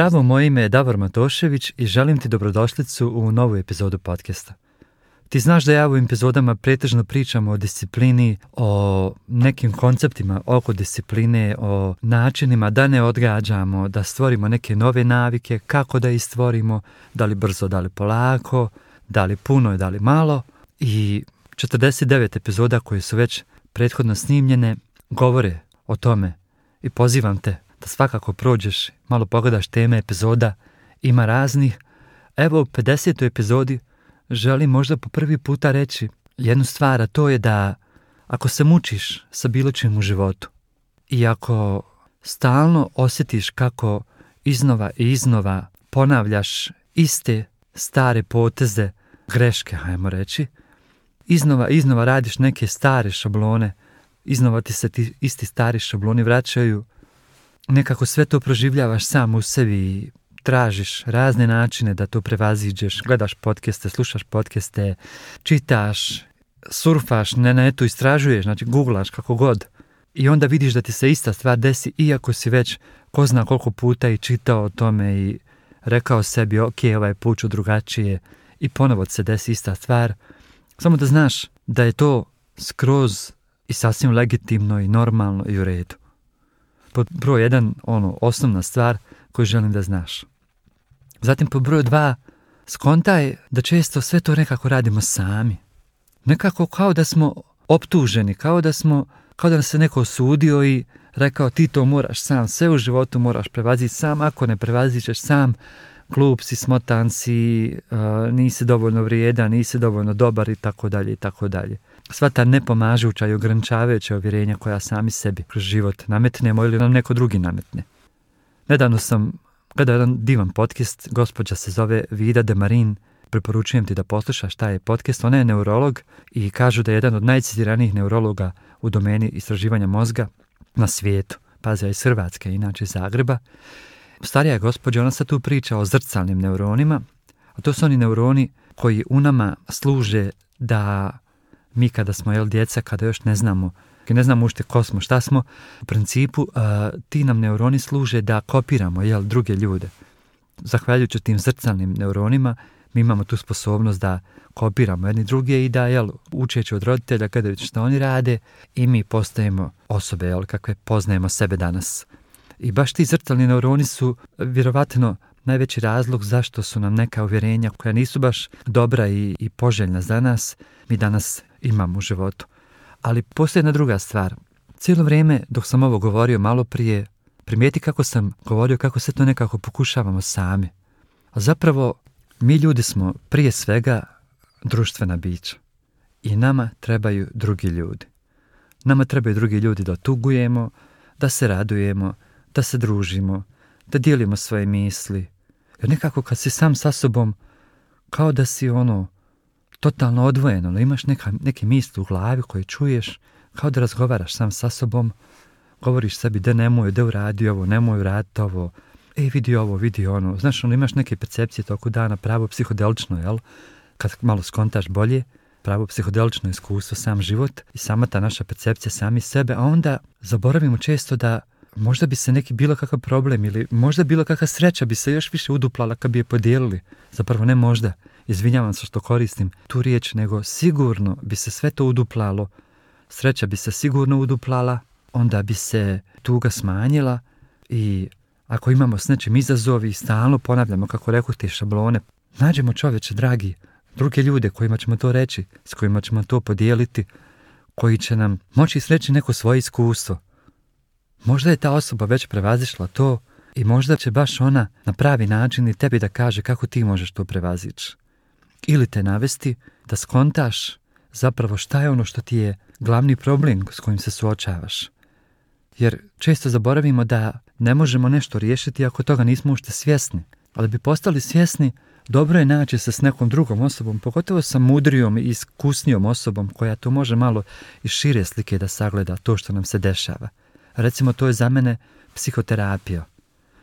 Zdravo, moje ime je Davor Matošević i želim ti dobrodošlicu u novu epizodu podcasta. Ti znaš da ja u epizodama pretežno pričam o disciplini, o nekim konceptima oko discipline, o načinima da ne odgađamo, da stvorimo neke nove navike, kako da ih stvorimo, da li brzo, da li polako, da li puno i da li malo. I 49 epizoda koje su već prethodno snimljene govore o tome i pozivam te da pa svakako prođeš, malo pogledaš teme epizoda, ima raznih. Evo u 50. epizodi želim možda po prvi puta reći jednu stvar, a to je da ako se mučiš sa bilo čim u životu i ako stalno osjetiš kako iznova i iznova ponavljaš iste stare poteze, greške, hajmo reći, iznova i iznova radiš neke stare šablone, iznova ti se ti isti stari šabloni vraćaju, nekako sve to proživljavaš sam u sebi tražiš razne načine da to prevaziđeš, gledaš podcaste, slušaš podcaste, čitaš, surfaš, ne netu, istražuješ, znači googlaš kako god. I onda vidiš da ti se ista stvar desi, iako si već ko zna koliko puta i čitao o tome i rekao sebi, ok, ovaj put ću drugačije i ponovo se desi ista stvar. Samo da znaš da je to skroz i sasvim legitimno i normalno i u redu. Pod broj jedan, ono, osnovna stvar koju želim da znaš. Zatim pod broj dva, skontaj da često sve to nekako radimo sami. Nekako kao da smo optuženi, kao da smo, kao da nas se neko osudio i rekao ti to moraš sam, sve u životu moraš prevaziti sam, ako ne ćeš sam, klub si, smotan si, nisi dovoljno vrijedan, nisi dovoljno dobar i tako dalje i tako dalje sva ta nepomažuća i ograničavajuća uvjerenja koja sami sebi kroz život nametnemo ili nam neko drugi nametne. Nedavno sam gledao jedan divan podcast, gospođa se zove Vida de Marin. preporučujem ti da poslušaš taj podcast, ona je neurolog i kažu da je jedan od najcitiranijih neurologa u domeni istraživanja mozga na svijetu. pazija iz Hrvatske, inače iz Zagreba. Starija je gospođa, ona sad tu priča o zrcalnim neuronima, a to su oni neuroni koji u nama služe da mi kada smo jel, djeca, kada još ne znamo ne znamo ušte ko smo, šta smo, u principu ti nam neuroni služe da kopiramo jel, druge ljude. Zahvaljujući tim zrcalnim neuronima mi imamo tu sposobnost da kopiramo jedni druge i da jel, učeći od roditelja kada vidi što oni rade i mi postajemo osobe jel, kakve poznajemo sebe danas. I baš ti zrcalni neuroni su vjerovatno najveći razlog zašto su nam neka uvjerenja koja nisu baš dobra i poželjna za nas, mi danas imam u životu. Ali postoji jedna druga stvar. Cijelo vrijeme dok sam ovo govorio malo prije, primijeti kako sam govorio, kako se to nekako pokušavamo sami. A zapravo, mi ljudi smo prije svega društvena bića. I nama trebaju drugi ljudi. Nama trebaju drugi ljudi da tugujemo, da se radujemo, da se družimo, da dijelimo svoje misli. Jer nekako kad si sam sa sobom, kao da si ono, totalno odvojeno, no imaš neka, neke misli u glavi koje čuješ, kao da razgovaraš sam sa sobom, govoriš sebi da nemoj, da uradi ovo, nemoj uradi ovo, ej vidi ovo, vidi ono. Znaš, ono, imaš neke percepcije toku dana, pravo psihodelično, jel? Kad malo skontaš bolje, pravo psihodelično iskustvo, sam život i sama ta naša percepcija sami sebe, a onda zaboravimo često da možda bi se neki bilo kakav problem ili možda bilo kakva sreća bi se još više uduplala kad bi je podijelili. Zapravo ne možda, izvinjavam se što koristim tu riječ, nego sigurno bi se sve to uduplalo. Sreća bi se sigurno uduplala, onda bi se tuga smanjila i ako imamo s nečim izazovi i stalno ponavljamo, kako rekao, te šablone, nađemo čovječe, dragi, druge ljude kojima ćemo to reći, s kojima ćemo to podijeliti, koji će nam moći sreći neko svoje iskustvo. Možda je ta osoba već prevazišla to i možda će baš ona na pravi način i tebi da kaže kako ti možeš to prevazići ili te navesti da skontaš zapravo šta je ono što ti je glavni problem s kojim se suočavaš. Jer često zaboravimo da ne možemo nešto riješiti ako toga nismo ušte svjesni. Ali bi postali svjesni, dobro je naći se s nekom drugom osobom, pogotovo sa mudrijom i iskusnijom osobom koja to može malo i šire slike da sagleda to što nam se dešava. Recimo to je za mene psihoterapija.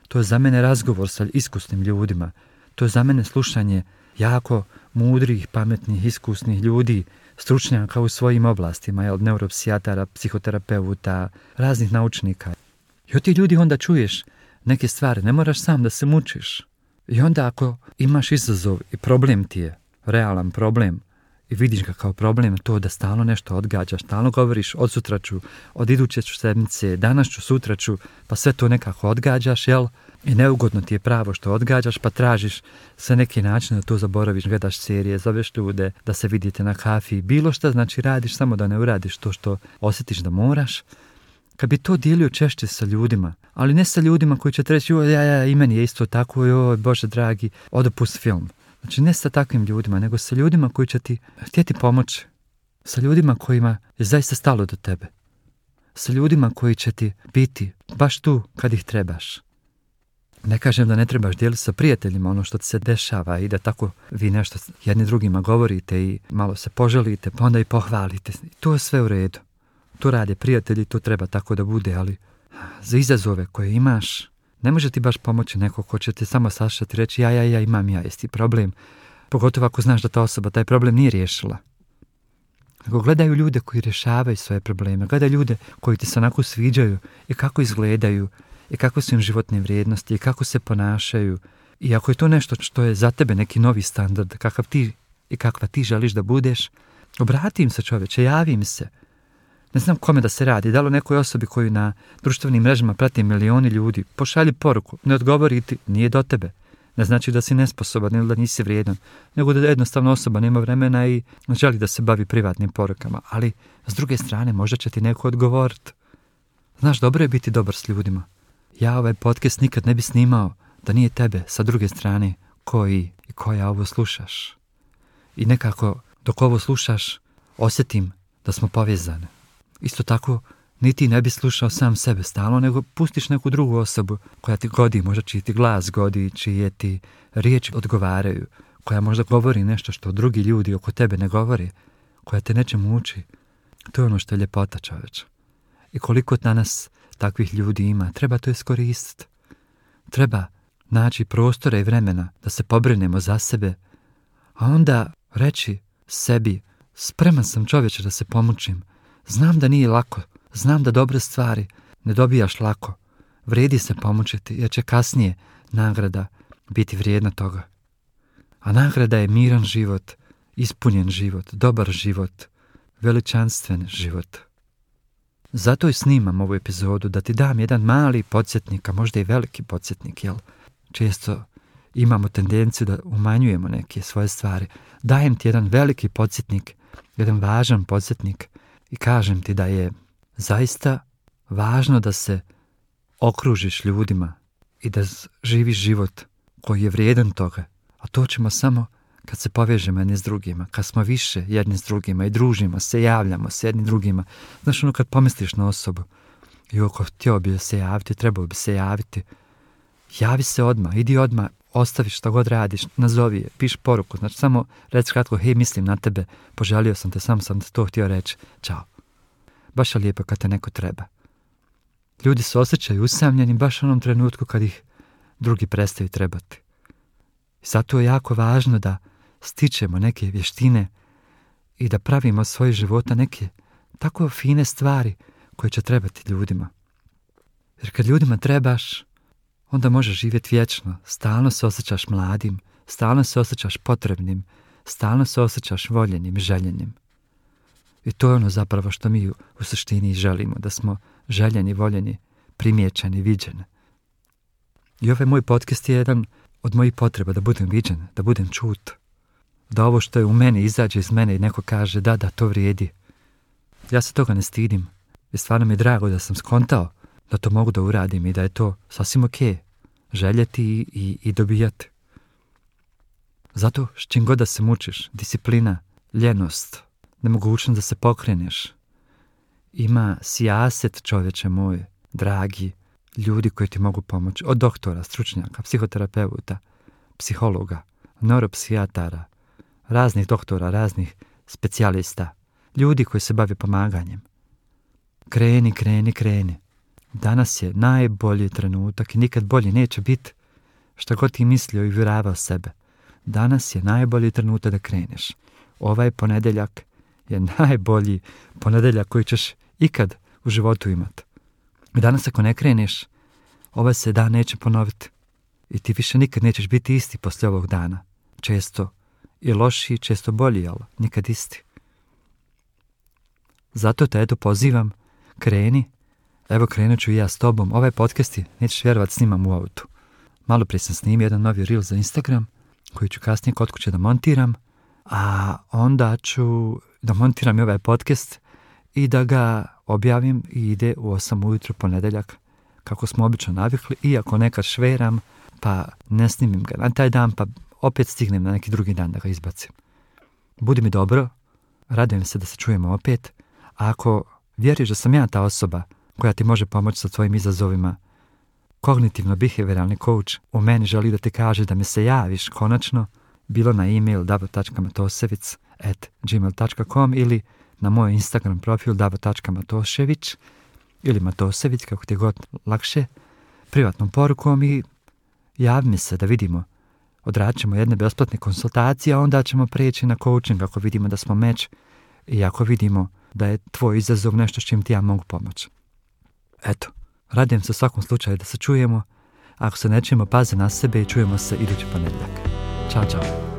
To je za mene razgovor sa iskusnim ljudima. To je za mene slušanje jako mudrih, pametnih, iskusnih ljudi, stručnjaka u svojim oblastima, od neuropsijatara, psihoterapeuta, raznih naučnika. I od tih ljudi onda čuješ neke stvari, ne moraš sam da se mučiš. I onda ako imaš izazov i problem ti je, realan problem, i vidiš ga kao problem, to da stalno nešto odgađaš, stalno govoriš od sutra ću, od iduće ću sedmice, danas ću, sutra ću, pa sve to nekako odgađaš, jel? I neugodno ti je pravo što odgađaš, pa tražiš sve neki način da to zaboraviš, gledaš serije, zoveš ljude, da se vidite na kafi, bilo šta, znači radiš samo da ne uradiš to što osjetiš da moraš. Kad bi to dijelio češće sa ljudima, ali ne sa ljudima koji će treći, joj, ja, ja, i meni je isto tako, joj, bože dragi, odopust film Znači ne sa takvim ljudima, nego sa ljudima koji će ti htjeti pomoć Sa ljudima kojima je zaista stalo do tebe. Sa ljudima koji će ti biti baš tu kad ih trebaš. Ne kažem da ne trebaš dijeliti sa prijateljima ono što ti se dešava i da tako vi nešto jedni drugima govorite i malo se poželite, pa onda i pohvalite. to je sve u redu. To rade prijatelji, to treba tako da bude, ali za izazove koje imaš, ne može ti baš pomoći neko ko će te samo sašati reći ja, ja, ja imam ja isti problem. Pogotovo ako znaš da ta osoba taj problem nije riješila. Ako gledaju ljude koji rješavaju svoje probleme, gledaju ljude koji ti se onako sviđaju i kako izgledaju i kako su im životne vrijednosti i kako se ponašaju. I ako je to nešto što je za tebe neki novi standard, kakav ti i kakva ti želiš da budeš, obrati im se čovječe, javim se. Ne znam kome da se radi, da li nekoj osobi koju na društvenim mrežama prati milioni ljudi, pošalji poruku, ne odgovori ti, nije do tebe. Ne znači da si nesposoban ili da nisi vrijedan, nego da jednostavno osoba nema vremena i želi da se bavi privatnim porukama, ali s druge strane možda će ti neko odgovoriti. Znaš, dobro je biti dobar s ljudima. Ja ovaj podcast nikad ne bi snimao da nije tebe sa druge strane koji i koja ovo slušaš. I nekako dok ovo slušaš osjetim da smo povezane isto tako niti ne bi slušao sam sebe stalno, nego pustiš neku drugu osobu koja ti godi, možda čiji ti glas godi, čije ti riječi odgovaraju, koja možda govori nešto što drugi ljudi oko tebe ne govori, koja te neće uči. To je ono što je ljepota čoveča. I koliko danas takvih ljudi ima, treba to iskoristiti. Treba naći prostora i vremena da se pobrinemo za sebe, a onda reći sebi, spreman sam čovječe da se pomučim, Znam da nije lako, znam da dobre stvari ne dobijaš lako. Vredi se pomoćiti jer će kasnije nagrada biti vrijedna toga. A nagrada je miran život, ispunjen život, dobar život, veličanstven život. Zato i snimam ovu epizodu da ti dam jedan mali podsjetnik, a možda i veliki podsjetnik, jel? Često imamo tendenciju da umanjujemo neke svoje stvari. Dajem ti jedan veliki podsjetnik, jedan važan podsjetnik i kažem ti da je zaista važno da se okružiš ljudima i da živiš život koji je vrijedan toga. A to ćemo samo kad se povežemo jedni s drugima, kad smo više jedni s drugima i družimo se, javljamo se jedni drugima. Znaš ono kad pomisliš na osobu i oko htio bi se javiti, trebao bi se javiti, javi se odmah, idi odmah, ostavi što god radiš, nazovi je, piš poruku, znači samo reci kratko, hej, mislim na tebe, poželio sam te, sam sam te to htio reći, čao. Baš je lijepo kad te neko treba. Ljudi se osjećaju usamljeni baš u onom trenutku kad ih drugi prestaju trebati. Zato je jako važno da stičemo neke vještine i da pravimo od svojih života neke tako fine stvari koje će trebati ljudima. Jer kad ljudima trebaš, onda možeš živjeti vječno, stalno se osjećaš mladim, stalno se osjećaš potrebnim, stalno se osjećaš voljenim, željenim. I to je ono zapravo što mi u, suštini želimo, da smo željeni, voljeni, primjećeni, viđeni. I ovaj moj podcast je jedan od mojih potreba da budem viđen, da budem čut. Da ovo što je u meni izađe iz mene i neko kaže da, da, to vrijedi. Ja se toga ne stidim. I stvarno mi je drago da sam skontao da to mogu da uradim i da je to sasvim ok željeti i, i, dobijati. Zato s čim god da se mučiš, disciplina, ljenost, nemogućnost da se pokreneš, ima sijaset čovječe moj, dragi, ljudi koji ti mogu pomoći, od doktora, stručnjaka, psihoterapeuta, psihologa, neuropsijatara, raznih doktora, raznih specijalista, ljudi koji se bavi pomaganjem. Kreni, kreni, kreni. Danas je najbolji trenutak i nikad bolji neće biti što god ti mislio i vjeravao sebe. Danas je najbolji trenutak da kreneš. Ovaj ponedeljak je najbolji ponedeljak koji ćeš ikad u životu i Danas ako ne kreneš, ovaj se dan neće ponoviti. I ti više nikad nećeš biti isti poslije ovog dana. Često i loši, često bolji, ali nikad isti. Zato te eto pozivam, kreni, Evo krenut ću i ja s tobom. Ovaj podcast je, nećeš vjerovat, snimam u autu. Malo prije sam snimio jedan novi reel za Instagram, koji ću kasnije kod kuće da montiram, a onda ću da montiram i ovaj podcast i da ga objavim i ide u 8 ujutro ponedeljak, kako smo obično navikli, i ako nekad šveram, pa ne snimim ga na taj dan, pa opet stignem na neki drugi dan da ga izbacim. Budi mi dobro, radujem se da se čujemo opet, a ako vjeriš da sam ja ta osoba koja ti može pomoći sa tvojim izazovima. Kognitivno-behavioralni coach u meni želi da ti kaže da me se javiš konačno, bilo na e-mail davo.matosevic at gmail.com ili na moj Instagram profil davo.matosevic ili matosevic, kako ti god lakše, privatnom porukom i javni se da vidimo. Odradit ćemo jedne besplatne konsultacije, a onda ćemo preći na coaching ako vidimo da smo meč i ako vidimo da je tvoj izazov nešto s čim ti ja mogu pomoći. Eto, radim se u svakom slučaju da se čujemo. Ako se nećemo, pazi na sebe i čujemo se idući ponedjeljak. Ćao, čao.